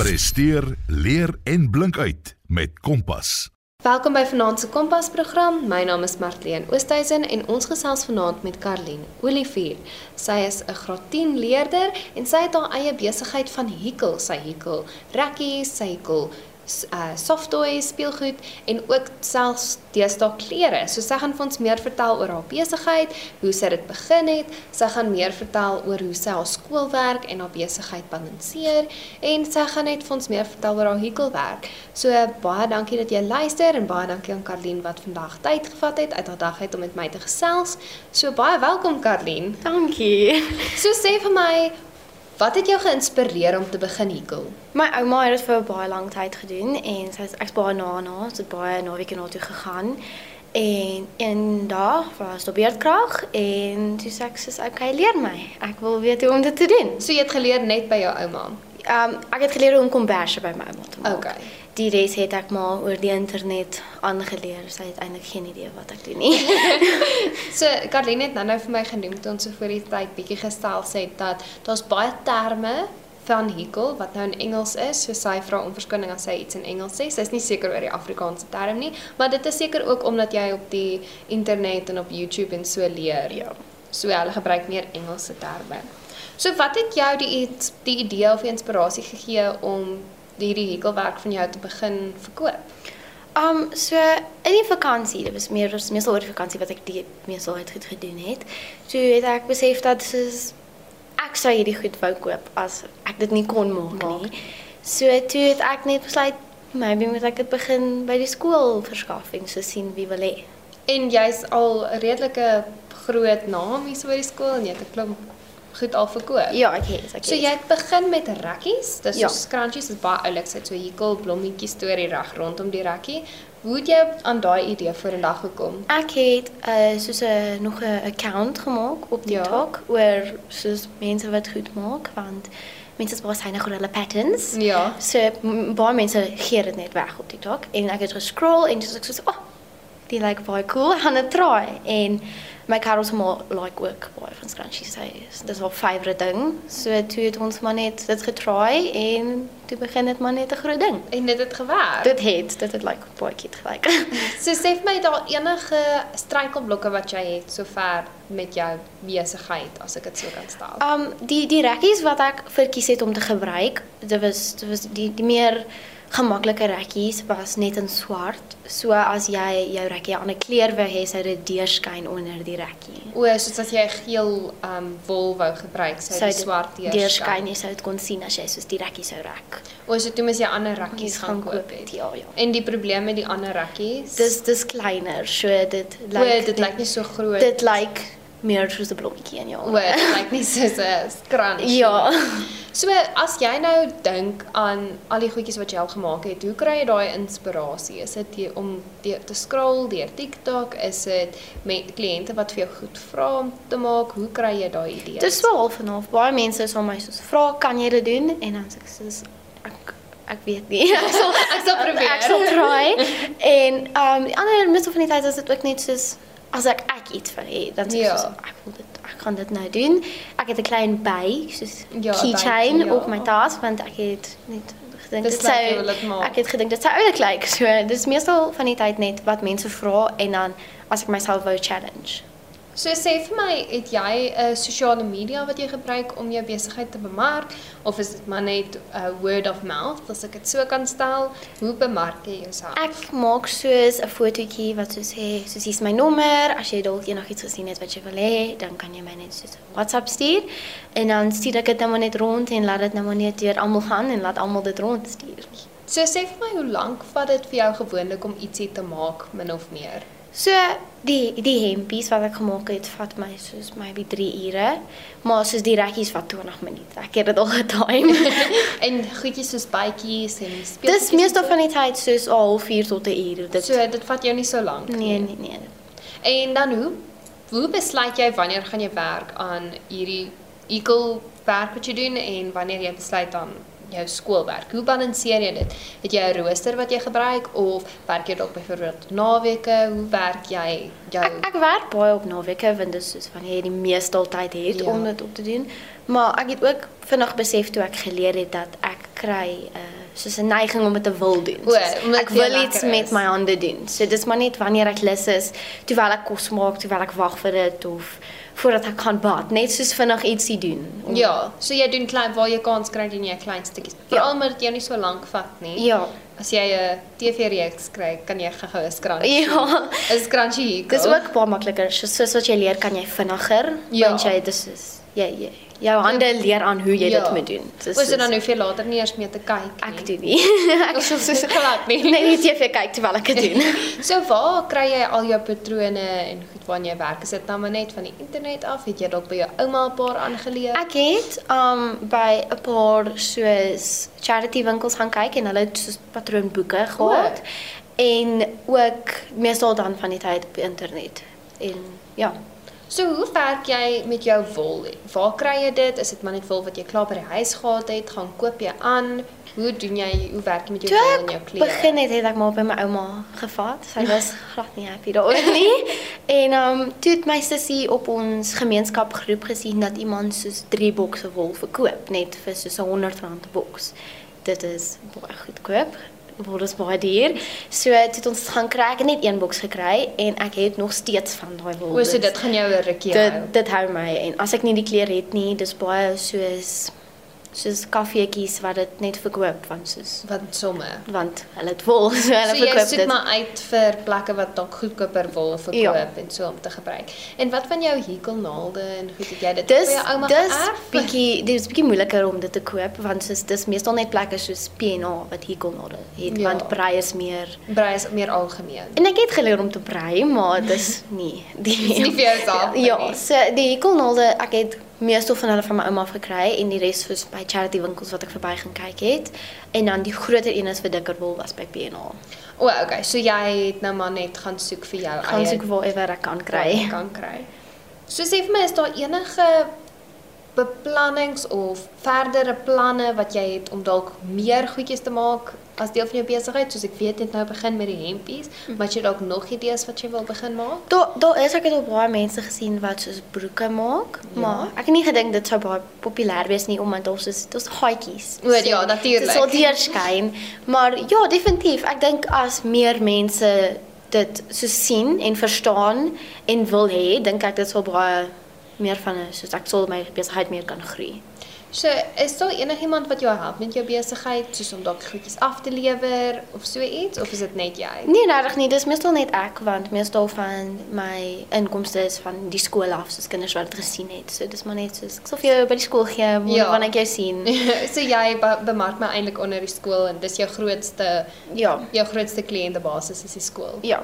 Presteer, leer en blink uit met Kompas. Welkom by Vanaand se Kompas program. My naam is Martleen Oosthuizen en ons gesels vanaand met Karlien Olivier. Sy is 'n graad 10 leerder en sy het haar eie besigheid van hekel. Sy hekel rekkies, sy hekel uh softtoys, speelgoed en ook selfs deesdae klere. So sy gaan vir ons meer vertel oor haar besigheid, hoe sy dit begin het. Sy gaan meer vertel oor hoe sy haar skoolwerk en haar besigheid balanseer en sy gaan net vir ons meer vertel oor haar hekelwerk. So baie dankie dat jy luister en baie dankie aan Karlien wat vandag tyd gevat het uit haar dag uit om met my te gesels. So baie welkom Karlien. Dankie. So sê vir my, Wat het jou geïnspireer om te begin hekel? My ouma het dit vir baie lank tyd gedoen en sy het ek's baie na na, sy het baie naweke na toe gegaan. En een dag was dit beerdkrag en toe sê ek sê okay, leer my. Ek wil weet hoe om dit te doen. So jy het geleer net by jou ouma. Ehm um, ek het geleer hoe om komberse by my ouma te maak. Okay die res het ek maar oor die internet aangeleer. Sy het eintlik geen idee wat ek doen nie. so Karline het nou-nou vir my genoem toe ons so voor die tyd bietjie gestel sê dat daar's baie terme van hekel wat nou in Engels is. So sy vra om verskoning as sy iets in Engels sê. Sy's nie seker oor die Afrikaanse term nie, maar dit is seker ook omdat jy op die internet en op YouTube en so leer. Ja. So hulle gebruik meer Engelse terme. So wat het jou die die idee of die inspirasie gegee om hierdie hekelwerk van jou te begin verkoop? Um so in die vakansie, dit was meer as meestal oor die vakansie wat ek die meestal goed gedoen het. Toe het ek besef dat soos ek sou hierdie goed wou koop as ek dit nie kon maak nie. So toe het ek net besluit maybe moet ek dit begin by die skool verskaf en so sien wie wil hê. En jy's al 'n redelike groot naam hier so by die skool en jy het 'n klomp goed al verkoop. Ja, ek het, ek het. So jy het begin met rekkies. Dis ja. so scrunchies is baie oulik, so 'n hekel blommetjie storie reg rondom die rekkie. Hoe het jy aan daai idee vorendag gekom? Ek het uh soos 'n nog 'n account gemaak op ja. TikTok ja. oor soos mense wat goed maak want mense is baie synig oor hulle patterns. Ja. So baie mense gee dit net weg op TikTok en ek het gescroll en soos ek soos oh, die like baie cool, gaan dit try en my Karels maar like ook baie van scrunchie sê. Dis haar favourite ding. So toe het ons maar net dit getry en toe begin dit maar net 'n groot ding. En dit het gewerk. Dit het, dit het like baie kit gelyk. so sê vir my daar enige struikelblokke wat jy het sover met jou besigheid as ek dit so kan stel. Um die die rekkies wat ek verkies het om te gebruik, dit was dit was die die meer gemaklike rekkies was net in swart. So as jy jou rekkie aan 'n kleur wou hê, sou dit deurskyn onder die rekkie. O, soos as jy geel um wol wou gebruik, sou dit swart deurskyn. Deurskyn, jy sou dit kon sien as jy soos die rekkie sou rek. O, so toe moet jy ander rekkies gaan koop het. Ja, ja. En die probleem met die ander rekkies? Dis dis kleiner, so dit lyk like, dit lyk nie so groot. Dit lyk like meer soos 'n blommetjie in jou. O, dit lyk nie soos 'n scrunchie. Ja. So as jy nou dink aan al die goedjies wat jy al gemaak het, hoe kry jy daai inspirasie? Is dit om die, te scroll deur TikTok? Is dit met kliënte wat vir jou goed vra om te maak? Hoe kry jy daai idees? Dis wel half en half. Baie mense sal my soos vra, "Kan jy dit doen?" En dan sê ek soos ek ek weet nie. Ek sal ek sal probeer. Ek sal try. en ehm um, die ander meeste van die tyd is dit ook net soos as ek ek iets vir hê, dan sê ja. ek ek wil dit ek gaan dit nou doen. Ek het 'n klein by soos ja, keychain ja. op my tas want ek het net gedink dit sou ek het gedink dit sou oulik lyk. So dis meestal van die tyd net wat mense vra en dan as ek myself wou challenge. So sê vir my, het jy 'n uh, sosiale media wat jy gebruik om jou besigheid te bemark of is dit maar net 'n uh, word of mouth as ek dit so kan stel? Hoe bemark jy jouself? Ek maak soos 'n fotootjie wat so sê, soos hier's my nommer, as jy dalk enigiets gesien het wat jy wil hê, dan kan jy my net soos WhatsApp stuur en dan stuur ek dit nou net rond en laat dit nou net deur almal gaan en laat almal dit rond stuur. So sê vir my, hoe lank vat dit vir jou gewoonlik om ietsie te maak min of meer? So die die hempies wat ek gemaak het, vat my soos maybe 3 ure, maar soos die rekkies vat 20 minute. Ek het dit al getime. en goedjies soos bytjies en speelgoed. Dis meestal van die tyd soos 'n halfuur tot 'n uur. Dit So dit vat jou nie so lank nie. Nee, nee, nee. En dan hoe hoe besluit jy wanneer gaan jy werk aan hierdie equal werk wat jy doen en wanneer jy besluit dan jou skoolwerk. Hoe balanseer jy dit? Het jy 'n rooster wat jy gebruik of werk jy dalk byvoorbeeld naweke? Hoe werk jy jou Ek, ek werk baie op naweke want dit is soos wanneer jy die meeste tyd het ja. om dit op te doen. Maar ek het ook vinnig besef toe ek geleer het dat ek kry 'n uh, soos 'n neiging om dit te wil doen. O, ek wil iets met my hande doen. So dis maar net wanneer ek lus is, terwyl ek kos maak, terwyl ek wag vir dit of voordat ek kan bad, net soos vinnig ietsie doen. Om... Ja, so jy doen klein waar jy kans kry doen jy klein stukkies. Veral ja. omdat dit jou nie so lank vat nie. Ja. As jy 'n TV-reeks kry, kan jy gou-gou 'n scrunchie. Ja. 'n scrunchie. Dis ook baie makliker. Soos wat jy leer, kan jy vinniger, ja. want jy dis is Ja, ja. Jou hande leer aan hoe jy ja. dit moet doen. Dis Ons dan hoef jy later nie eers meer te kyk nie. Ek doen nie. ek sou so glad nie. Nee, nie TV kyk terwyl ek dit doen. so waar kry jy al jou patrone en goed waarna jy werk? Is dit nou maar net van die internet af? Het jy dalk by jou ouma 'n paar aangeleer? Ek het um by 'n paar soos charity winkels gaan kyk en hulle het soos patroonboeke gehad. Oh. En ook meestal dan van die tyd op die internet. En ja. So hoe werk jy met jou wol? Waar kry jy dit? Is dit maar net wol wat jy klaar by die huis gehad het? Gaan koop jy aan? Hoe doen jy hoe werk jy met jou wol en jou klere? Begin het het ek maar by my ouma gevat. Sy was glad nie happy daaroor nie. en ehm um, toe het my sussie op ons gemeenskapgroep gesien dat iemand soos 3 bokse wol verkoop net vir soos 'n 100 rand 'n boks. Dit is baie goedkoop word ons baie duur. So het ons gaan kry, ek het net een boks gekry en ek het nog steeds van daai wol. O, so dit gaan jou 'n rukkie hou. Dit dit hou my en as ek nie die klere het nie, dis baie soos soos kaffeetjies wat dit net verkoop van soos wat somme want hulle het wol so hulle so verkoop dit. So jy soek maar uit vir plekke wat dalk goedkoper wol verkoop ja. en so om te gebruik. En wat van jou hekelnaalde en goed het jy dit dis, vir jou ouma geërf? Dis bietjie dis bietjie moeiliker om dit te koop want soos dis meestal net plekke soos PNA wat hekelnaalde het ja. want brei is meer brei is meer algemeen. En ek het geleer om te brei maar dis nie die nie vir jou self. Ja, so die hekelnaalde ek het meestal van hulle van my ouma af gekry en die res was by charity winkels wat ek verby gaan kyk het. En dan die groter een is vir dikker wol was by PNA. O, oh, okay. So jy het nou maar net gaan soek vir jou gaan eie gaan soek waar ek kan kry. Kan kry. So sê vir my is daar enige beplannings of verdere planne wat jy het om dalk meer goedjies te maak as deel van jou besigheid soos ek weet het nou begin met die hempies hm. maar jy dalk nog idees wat jy wil begin maak daar daar is ek het al baie mense gesien wat soos broeke maak ja. maar ek het nie gedink dit sou baie populêr wees nie omdat ons is dis gaatjies o ja natuurlik dit sal deurskyn maar ja definitief ek dink as meer mense dit so sien en verstaan en wil hê dink ek dit sal baie meer van soos ek sal my besigheid meer kan groei. So, is daar enigiemand wat jou help met jou besigheid, soos om dalk goedjies af te lewer of so iets of is dit net jy? Nee, regtig nie, dis meestal net ek want meestal van my inkomste is van die skool af, soos kinders wat dit gesien het. So dis maar net soos ek sal vir jou by die skool gee ja. wanneer ek jou sien. so jy bemark my eintlik onder die skool en dis jou grootste ja, jou grootste kliëntebasis is die skool. Ja.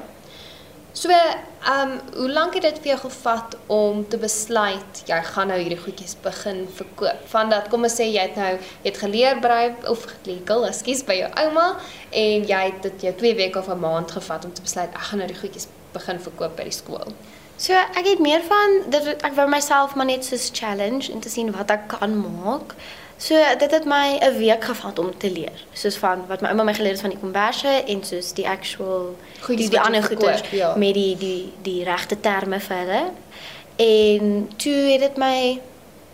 So, ehm um, hoe lank het dit vir jou gevat om te besluit jy gaan nou hierdie goedjies begin verkoop? Van dat kom ons sê jy het nou jy het geleer brei of gelekel, ekskuus by jou ouma en jy het dit jou 2 weke of 'n maand gevat om te besluit ek gaan nou die goedjies begin verkoop by die skool. So, ek het meer van dit ek wou myself maar net so challenge en te sien wat ek kan maak. So dit het my 'n week gevat om te leer. Soos van wat my ouma my geleer het van die komberse en soos die actual Goeie, die, die ander goeie ja. met die die die regte terme vir hulle. En toe het dit my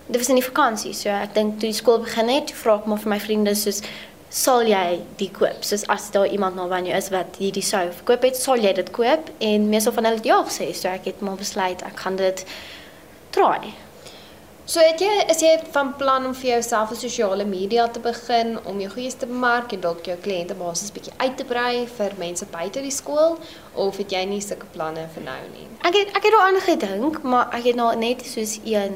dit was in die vakansie. So ek dink toe die skool begin het, toe vra ek maar vir my vriende soos sal jy die koop? Soos as daar iemand nou van jou is wat hierdie sou verkoop het, sal jy dit koop? En meestal van hulle het ja gesê. So ek het maar besluit ek gaan dit try. So het jy is jy van plan om vir jouself op sosiale media te begin om jou goeies te bemark en dalk jou kliëntebasis bietjie uit te brei vir mense buite die skool of het jy nie sulke planne vir nou nie? Ek het ek het daaraan gedink, maar ek het nou net soos een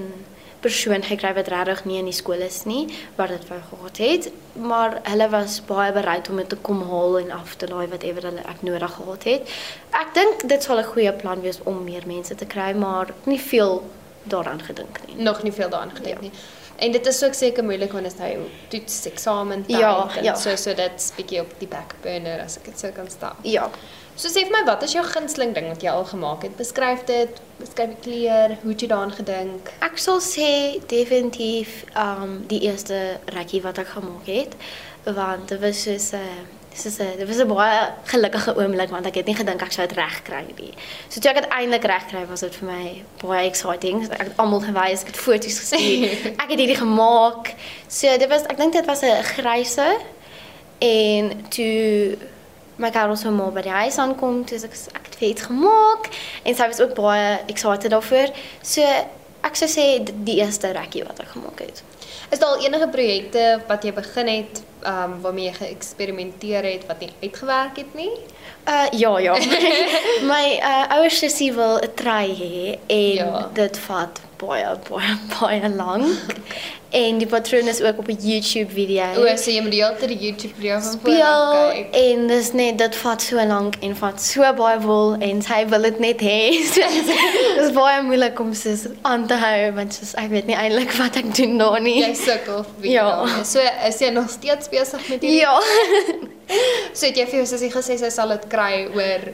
persoon gekry wat regtig nie in die skool is nie wat dit wou gehad het, maar hulle was baie bereid om dit te kom haal en af te laai wat ewer hulle ek nodig gehad het. Ek dink dit sal 'n goeie plan wees om meer mense te kry, maar nie veel daaraan gedink nie. Nog nie veel daaraan gedink ja. nie. En dit is ook seker moeilik wanneer jy nou toets eksamen tyd ja, en ja. so so dit's bietjie op die back burner as ek dit sou kan stel. Ja. So sê vir my, wat is jou gunsteling ding wat jy al gemaak het? Beskryf dit, beskryf die kleur, hoe het jy daaraan gedink? Ek sal sê definitief um die eerste rekkie wat ek gemaak het, want dit was soos 'n uh, soos 'n dit was 'n baie gelukkige oomblik want ek het nie gedink ek sou dit reg kry nie. So toe ek dit eintlik reg kry, was dit vir my baie exciting. Ek het almal gewys, ek het foto's gestuur. ek het hierdie gemaak. So dit was ek dink dit was 'n gryse en toe my Karel se ma by die huis aankom, toe ek ek het iets gemaak en sy was ook baie excited daarvoor. So ek sou sê die eerste rekkie wat ek gemaak het. Is daar enige projekte wat jy begin het ehm um, waarmee jy geëksperimenteer het wat nie uitgewerk het nie? Uh ja ja. my uh ouers sussie wil 'n try hê en ja. dit vat baie baie baie lank. En die patroon is ook op 'n YouTube video. O, so jy moet die hele tyd die YouTube video van voor kyk. En dis net dit vat so lank en vat so baie wol en sy wil dit net hê. Dit is baie moeilik om soos aan te hou want soos ek weet nie eintlik wat ek doen nou nie. Jy sukkel vir Ja. So is jy nog steeds besig met dit? Ja. so het jy vir jou sussie gesê sy sal dit kry oor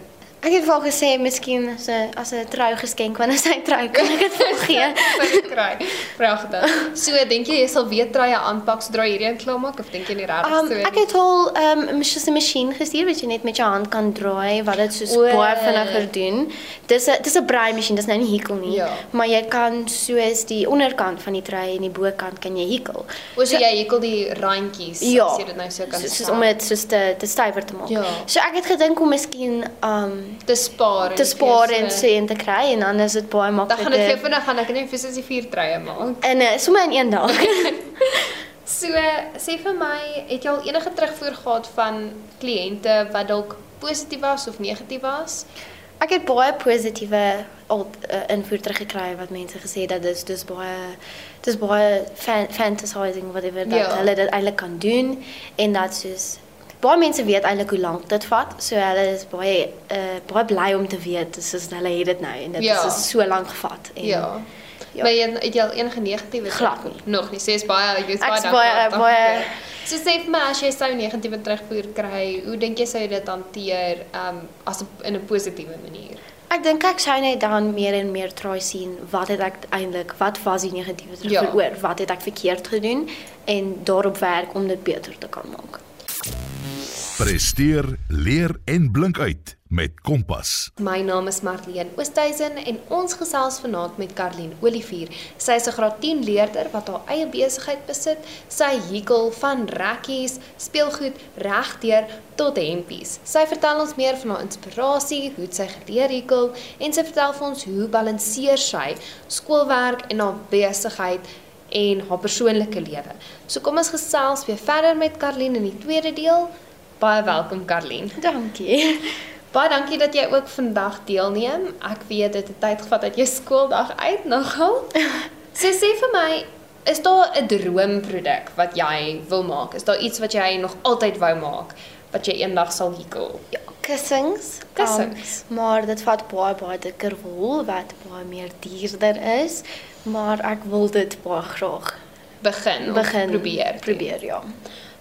Ek het wel gesê miskien as 'n as 'n trougeskenk wanneer sy trou kan ek dit vir gee. Kry. Pragtig. So dink jy jy sal weer troue aanpak sodra hierdie een klaar maak of dink jy nie regtig um, so? Ek het al ehm um, mis 'n masjien gestuur wat jy net met jou hand kan draai wat dit soos baie vinniger doen. Dis 'n dis 'n braai masjien, dis nou nie hikel nie. Ja. Maar jy kan soos die onderkant van die trou en die bokant kan jy hikel. O, so, so jy hikel die randjies ja, as jy dit nou so kan. Soos om dit soos te te stywer te maak. Ja. So ek het gedink om miskien ehm um, te spaar te spaar en so en te kry en dan is dit baie makliker. Dan gaan dit vir vinnig gaan ek net vir sy vier treie maak. En uh, sommer in een dag. so sê vir my, het jy al enige terugvoer gehad van kliënte wat dalk positief was of negatief was? Ek het baie positiewe al uh, invoer teruggekry wat mense gesê dat dis dis baie dis baie fan, fantasizing whatever dat ja. hulle dit eintlik kan doen en dat soos baie mense weet eintlik hoe lank dit vat. So hulle is baie uh baie bly om te weet soos hulle het dit nou en dit ja. is so lank gevat en Ja. Ja. Maar jy het jy al enige negatiewe glad nie. Nog nie. Sê is baie jy is baie baie baie So sê vir my as jy sou negatiewe terugvoer kry, hoe dink jy sou jy dit hanteer um as in 'n positiewe manier? Ek dink ek sou net dan meer en meer try sien wat het ek eintlik wat was die negatiewe terugvoer ja. oor wat het ek verkeerd gedoen en daarop werk om dit beter te kan maak. Presteer, leer en blink uit met Kompas. My naam is Marlene Oosthuizen en ons gesels vanaand met Karlien Olivier. Sy is 'n graad 10 leerder wat haar eie besigheid besit. Sy hekel van rekkies, speelgoed regdeur tot hempies. Sy vertel ons meer van haar inspirasie, hoe sy geleer hekel en sy vertel vir ons hoe balanseer sy skoolwerk en haar besigheid en haar persoonlike lewe. So kom ons gesels weer verder met Karlien in die tweede deel. Baie welkom Karlien. Dankie. Baie dankie dat jy ook vandag deelneem. Ek weet dit het tyd gevat uit jou skooldag uit nogal. So sê vir my, is daar 'n droomproduk wat jy wil maak? Is daar iets wat jy nog altyd wou maak wat jy eendag sal hekel? Ja, kussings. Kussings. Um, maar dit vat baie baie dikker wol wat baie meer duurder is, maar ek wil dit baie graag begin, begin probeer. Probeer, ja.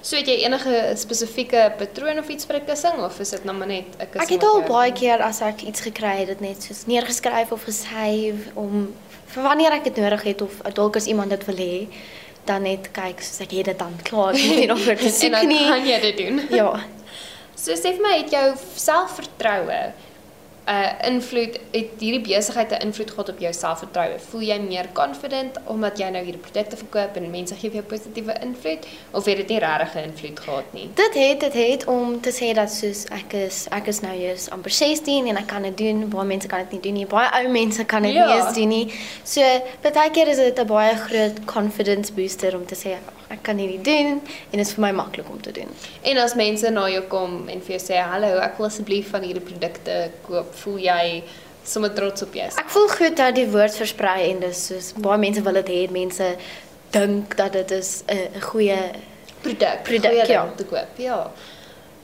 So het jy enige spesifieke patroon of iets vir 'n kussing of is dit nou maar net 'n kussing? Ek het al baie keer as ek iets gekry het, dit net soos neergeskryf of gesave om vir wanneer ek dit nodig het of dalk as iemand dit wil hê, dan net kyk soos ek het dit dan klaar, nie nog vir te soek nie. Kan jy dit doen? Ja. So sê vir my, het jou selfvertroue uh, invloed het hierdie besigheid 'n invloed gehad op jou selfvertroue? Voel jy meer confident omdat jy nou hierdie produkte verkoop en mense gee vir jou positiewe invloed of het dit nie regtig 'n invloed gehad nie? Dit het dit het om te sê dat soos ek is ek is nou jous amper 16 en ek kan dit doen. Baie mense kan dit nie doen nie. Baie ou mense kan dit ja. nie eens doen nie. So baie keer is dit 'n baie groot confidence booster om te sê ek kan hierdie doen en dit is vir my maklik om te doen. En as mense na jou kom en vir jou sê hallo, ek wil asseblief van hierdie produkte koop, voel jy sommer trots op jou? Ek voel goed dat die woord versprei en dis soos baie mense wil dit hê, mense dink dat dit is 'n goeie produk, produk ja. om te koop. Ja.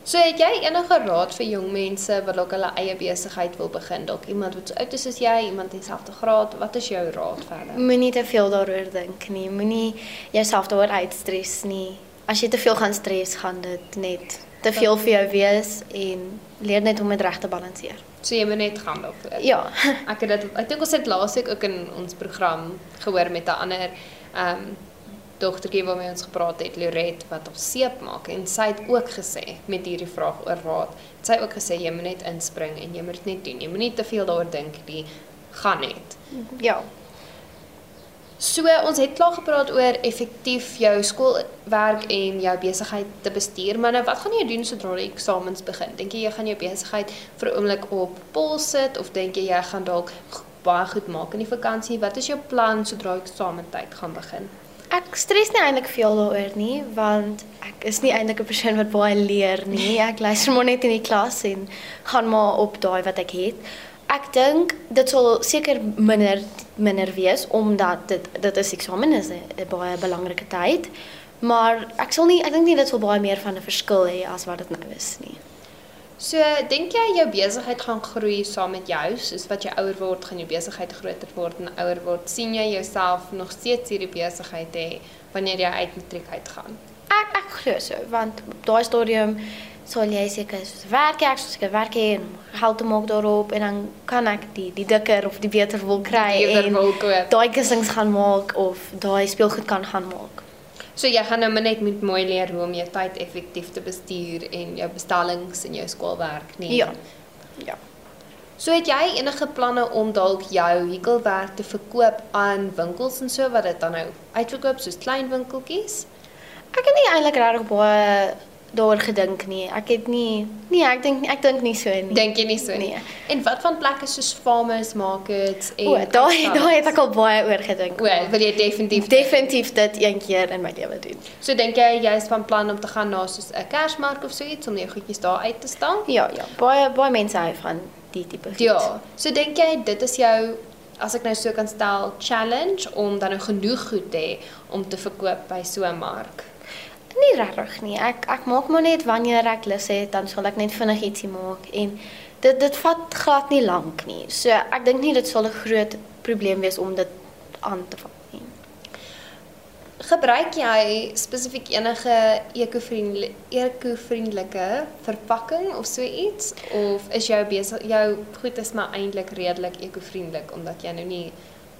So het jy enige raad vir jong mense wat dalk hulle eie besigheid wil begin? Dalk iemand wat so oud is soos jy, iemand in dieselfde graad, wat is jou raad verder? Moenie te veel daaroor dink nie. Moenie jouself daaroor uitstres nie. As jy te veel gaan stres, gaan dit net te veel vir jou wees en leer net om dit reg te balanseer. So jy moet net gaan daarvoor. Ja. ek het dit ek dink ons het laasweek ook in ons program gehoor met 'n ander ehm um, dogtertjie waarmee ons gepraat het, Loret wat op seep maak en sy het ook gesê met hierdie vraag oor raad. Sy het ook gesê jy moet net inspring en jy moet dit net doen. Jy moet nie te veel daaroor dink nie. Gaan net. Ja. So ons het klaar gepraat oor effektief jou skoolwerk en jou besigheid te bestuur, maar nou wat gaan jy doen sodra die eksamens begin? Dink jy jy gaan jou besigheid vir 'n oomblik op pol sit of dink jy jy gaan dalk baie goed maak in die vakansie? Wat is jou plan sodra eksamentyd gaan begin? Ek stres nie eintlik veel daaroor nie, want ek is nie eintlik 'n persoon wat baie leer nie. Ek luister maar net in die klas en gaan maar op daai wat ek het. Ek dink dit sal seker minder minder wees omdat dit dit is eksamen is 'n baie belangrike tyd. Maar ek sal nie ek dink nie dit sal baie meer van 'n verskil hê as wat dit nou is nie. So, dink jy jou besigheid gaan groei saam met jou? Soos wat jy ouer word, gaan jou besigheid groter word en ouer word. sien jy jouself nog steeds hierdie besigheid hê wanneer jy uit matriek uitgaan? Ek ek glo so, want op daai stadium sal jy seker soos werk ek soos ek werk en geld te maak daarop en dan kan ek die die dikker of die beter wil kry die en daai kussings gaan maak of daai speelgoed kan gaan maak. So jy gaan nou net met mooi leer hoe om jou tyd effektief te bestuur en jou bestellings en jou skoolwerk nie. Ja. Ja. So het jy enige planne om dalk jou hekelwerk te verkoop aan winkels en so wat dit dan nou uitverkoop soos klein winkeltjies? Ek het nie eintlik regtig baie daaroor gedink nie. Ek het nie nee, ek dink ek dink nie so nie. Dink jy nie so nie? Nee. En wat van plekke soos farmers markets en O, daai daai het ek al baie oor gedink. O, wil jy definitief definitief dit een keer in my lewe doen. So dink jy jy's van plan om te gaan na soos 'n kersmark of so iets om jou goedjies daar uit te staan? Ja, ja. Baie baie mense hou van die tipe goed. Ja. So dink jy dit is jou as ek nou so kan stel challenge om dan nou genoeg goed te hê om te verkoop by so 'n mark? Nie regtig nie. Ek ek maak maar net wanneer ek lus het, dan sal ek net vinnig ietsie maak en dit dit vat glad nie lank nie. So ek dink nie dit sal 'n groot probleem wees om dit aan te vang nie. Gebruik jy spesifiek enige ekovriendelike ekovriendelike verpakking of so iets of is jou besig jou goed is maar eintlik redelik ekovriendelik omdat jy nou nie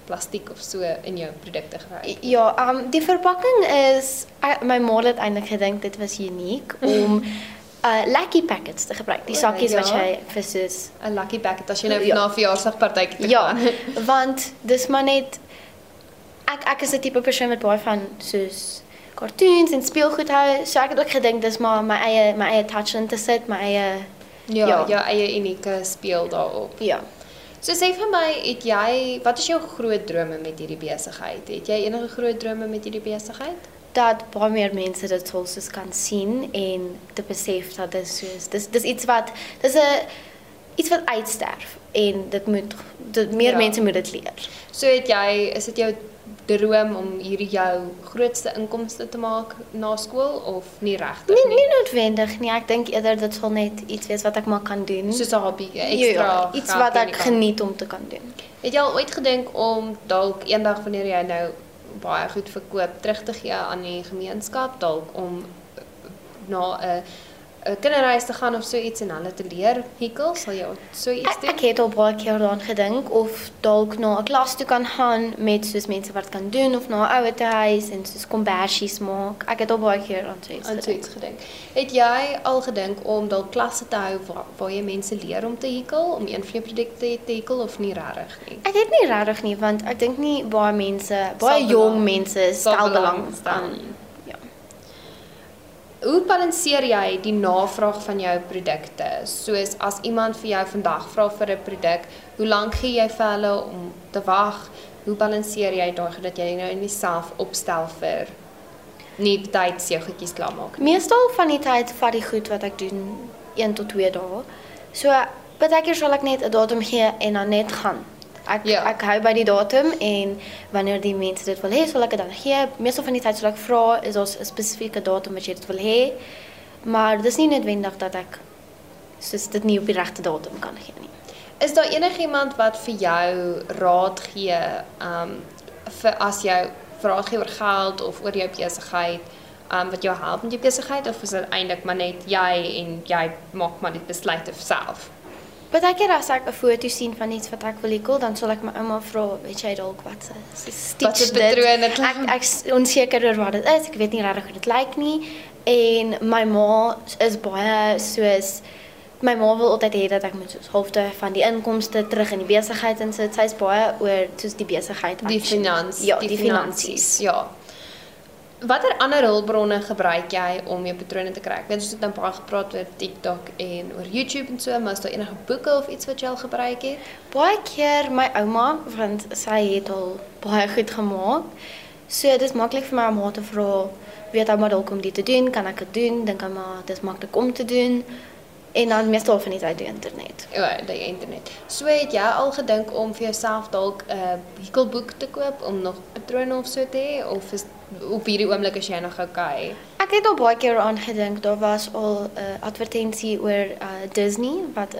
plastiek of so in jou produkte gebruik? Ja, um die verpakking is my ma het eintlik gedink dit was uniek om uh lucky packets te gebruik. Die sakkies ja. wat jy vir soos 'n lucky packet as jy nou ja. na 'n verjaarsdagpartytjie te ja, gaan. Ja, want dis maar net ek ek is 'n tipe persoon wat baie van soos cartoons en speelgoed hou. So ek het ook gedink dis maar my eie my eie touch in te sit, my eie ja, ja, jou eie unieke speel daarop. Ja. So sê vir my, het jy wat is jou groot drome met hierdie besigheid? Het jy enige groot drome met hierdie besigheid? Dat baie meer mense dit sou soos kan sien en te besef dat dit soos dis dis iets wat dis 'n iets wat uitsterf en dit moet dit meer ja. mense moet dit leer. So het jy is dit jou droom om hierdie jou grootste inkomste te maak na skool of nie regtig nie? Nie, nie noodwendig nie. Ek dink eerder dit sal net iets wees wat ek maar kan doen. Soos 'n hobby, ja, ekstra. Ja, iets wat ek geniet om te kan doen. Het jy al ooit gedink om dalk eendag wanneer jy nou baie goed verkoop terug te gee aan die gemeenskap dalk om na 'n 'n kinderreis te gaan of so iets en hulle te leer hekel, sal jy so iets doen? Ek, ek het al baie keer daaraan gedink of dalk na 'n klas toe kan gaan met soos mense wat kan doen of na 'n ouer huis en soos kombersies maak. Ek het al baie keer aan so iets gedink. gedink. Het jy al gedink om dalk klasse te hou waar, waar jy mense leer om te hekel, om een van jou produkte te hekel of nie regtig nie? Ek het nie regtig nie want ek dink nie baie mense, baie jong mense stel belang staan nie. Hoe balanseer jy die navraag van jou produkte? Soos as iemand vir jou vandag vra vir 'n produk, hoe lank gee jy vir hulle om te wag? Hoe balanseer jy daai dat jy nou nie self opstel vir nie tyds jou goedjies klaar maak? Meestal van die tyd vat die goed wat ek doen 1 tot 2 dae. So baie keer sal ek net 'n datum gee en dan net gaan. Ek ja. ek hou by die datum en wanneer die mense dit wil hê, sal ek dit dan gee. Meestal van die tyd sal ek vra is ons 'n spesifieke datum wat jy dit wil hê. Maar dis nie noodwendig dat ek soos dit nie op die regte datum kan gee nie. Is daar enigiemand wat vir jou raad gee um vir as jy vrae gee oor geld of oor jou besigheid? um, wat jou help met jou besigheid of is dit eintlik maar net jy en jy maak maar die besluite self? Partykeer as ek 'n foto sien van iets wat ek wil hê dan sal ek my ouma vra, weet jy dalk wat se stitch patroon dit ek ek onseker oor wat dit is. Ek weet nie regtig hoe dit lyk nie. En my ma is baie soos my ma wil altyd hê dat ek moet soos halfte van die inkomste terug in die besigheid insit. Sy's baie oor soos die besigheid, die finansies, ja, die, die finansies. Ja. Watter ander hulpbronne gebruik jy om jou patrone te kry? Ek weet ons het nou baie gepraat oor TikTok en oor YouTube en so, maar is daar enige boeke of iets wat jy al gebruik het? Baie keer my ouma, want sy het al baie goed gemaak. So dit is maklik vir my om haar te vra, weet ouma dalk om dit te doen, kan ek dit doen? Dink ouma dit is maklik om te doen? En dan meestal van die tyd die internet. Ja, die internet. So het jy al gedink om vir jouself dalk 'n uh, hekelboek te koop om nog patrone of so te hê of is op hierdie oomblik as jy nog okay? Ek het al baie keer aan gedink. Daar was al 'n uh, advertensie oor uh, Disney wat 'n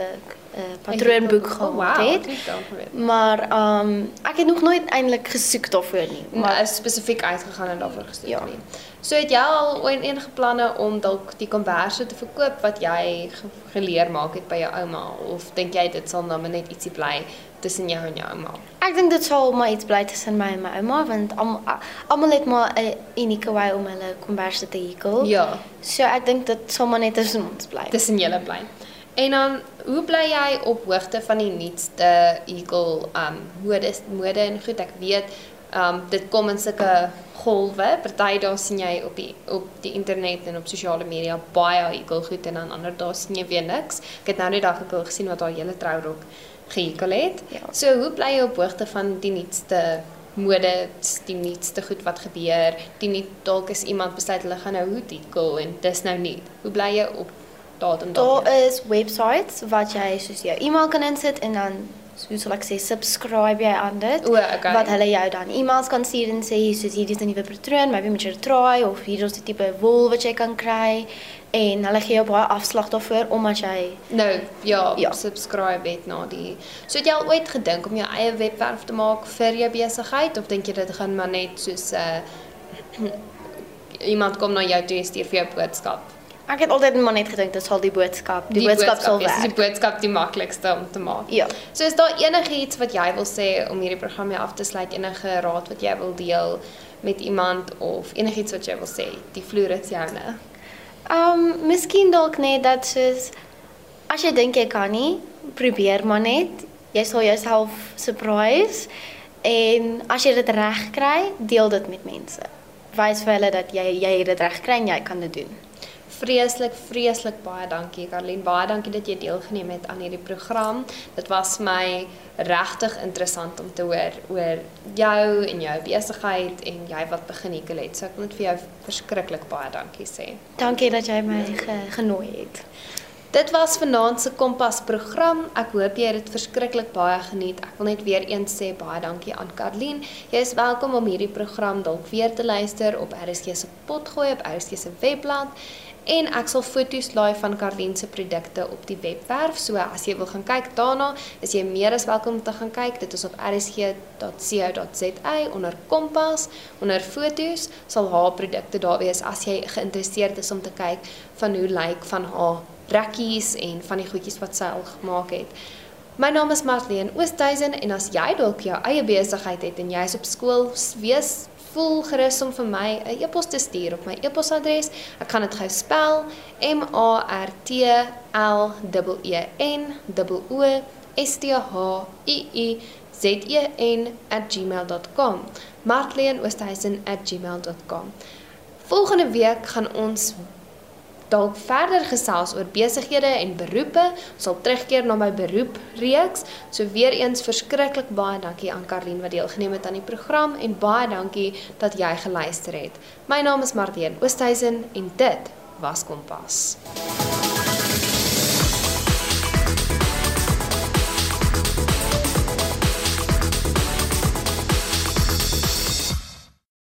uh, patroonboek gehad oh, het. Wow, maar ehm um, ek het nog nooit eintlik gesoek daarvoor nie. Maar is spesifiek uitgegaan en daarvoor gesoek ja. nie. So het jy al enige planne om dalk die konverse te verkoop wat jy geleer maak het by jou ouma of dink jy dit sal nou net ietsie bly tussen jou en jou ouma? Ek dink dit sal maar iets bly tussen my en my ouma want almal het maar 'n unieke wy om hulle konverse te hekel. Ja. So ek dink dit sal maar net tussen ons bly. Tussen julle bly. En dan hoe bly jy op hoogte van die nuutste hekel um mode mode en goed ek weet um dit kom in sulke golwe. Party daar sien jy op die op die internet en op sosiale media baie hekel goed en dan ander daar sien jy weer niks. Ek het nou net daag gekoop gesien wat haar hele trourok gehekel het. Ja. So hoe bly jy op hoogte van die nuutste mode, die nuutste goed wat gebeur? Die nuut dalk is iemand besluit hulle gaan nou hoed hekel en dis nou nie. Hoe bly jy op datum daar? Daar is websites wat jy soos jou e-mail kan insit en dan so sal ek sê subscribe jy aan dit o, okay. wat hulle jou dan e-mails kan stuur en sê soos hierdie is 'n nuwe patroon, maybe moet jy dit try of hier is die tipe wol wat jy kan kry en hulle gee jou baie afslag daarvoor omdat jy nou ja, ja. subscribe het na die. So het jy al ooit gedink om jou eie webwerf te maak vir jou besigheid of dink jy dit gaan maar net soos 'n uh, iemand kom na jou toe en stuur vir jou boodskap? Ek het altyd maar net gedink dit sal die boodskap, die, die boodskap, boodskap sal werk. Dis die boodskap die maklikste om te maak. Ja. So is daar enigiets wat jy wil sê om hierdie program mee af te sluit, enige raad wat jy wil deel met iemand of enigiets wat jy wil sê? Die vloer is joune. Ehm, um, miskien dalk net dat soos as jy dink jy kan nie, probeer maar net. Jy sal jouself surprise en as jy dit reg kry, deel dit met mense. Wys vir hulle dat jy jy dit reg kry en jy kan dit doen vreeslik vreeslik baie dankie Karlien. Baie dankie dat jy deelgeneem het aan hierdie program. Dit was my regtig interessant om te hoor oor jou en jou besigheid en jy wat begin hier het. So ek wil net vir jou verskriklik baie dankie sê. Dankie dat jy my ge genooi het. Dit was vanaand se Kompas program. Ek hoop jy het dit verskriklik baie geniet. Ek wil net weer eens sê baie dankie aan Karlien. Jy is welkom om hierdie program dalk weer te luister op RSG se potgooi op RSG se webblad en ek sal foto's laai van Karlien se produkte op die webwerf. So as jy wil gaan kyk daarna, is jy meer as welkom om te gaan kyk. Dit is op rsg.co.za onder Kompas, onder foto's sal haar produkte daar wees as jy geïnteresseerd is om te kyk van hoe lyk van haar rekkies en van die goedjies wat sy al gemaak het. My naam is Marlene Oosthuizen en as jy dalk jou eie besigheid het en jy's op skool, wees voel gerus om vir my 'n e-pos te stuur op my e-posadres. Ek gaan dit gou spel: M A R T L E N O S T H I I Z E N@gmail.com. martleen@gmail.com. Volgende week gaan ons dalk verder gesels oor besighede en beroepe. Ons sal terugkeer na my beroep reeks. So weer eens verskriklik baie dankie aan Karlien wat deelgeneem het aan die program en baie dankie dat jy geluister het. My naam is Martien Oosthuizen en dit was Kompas.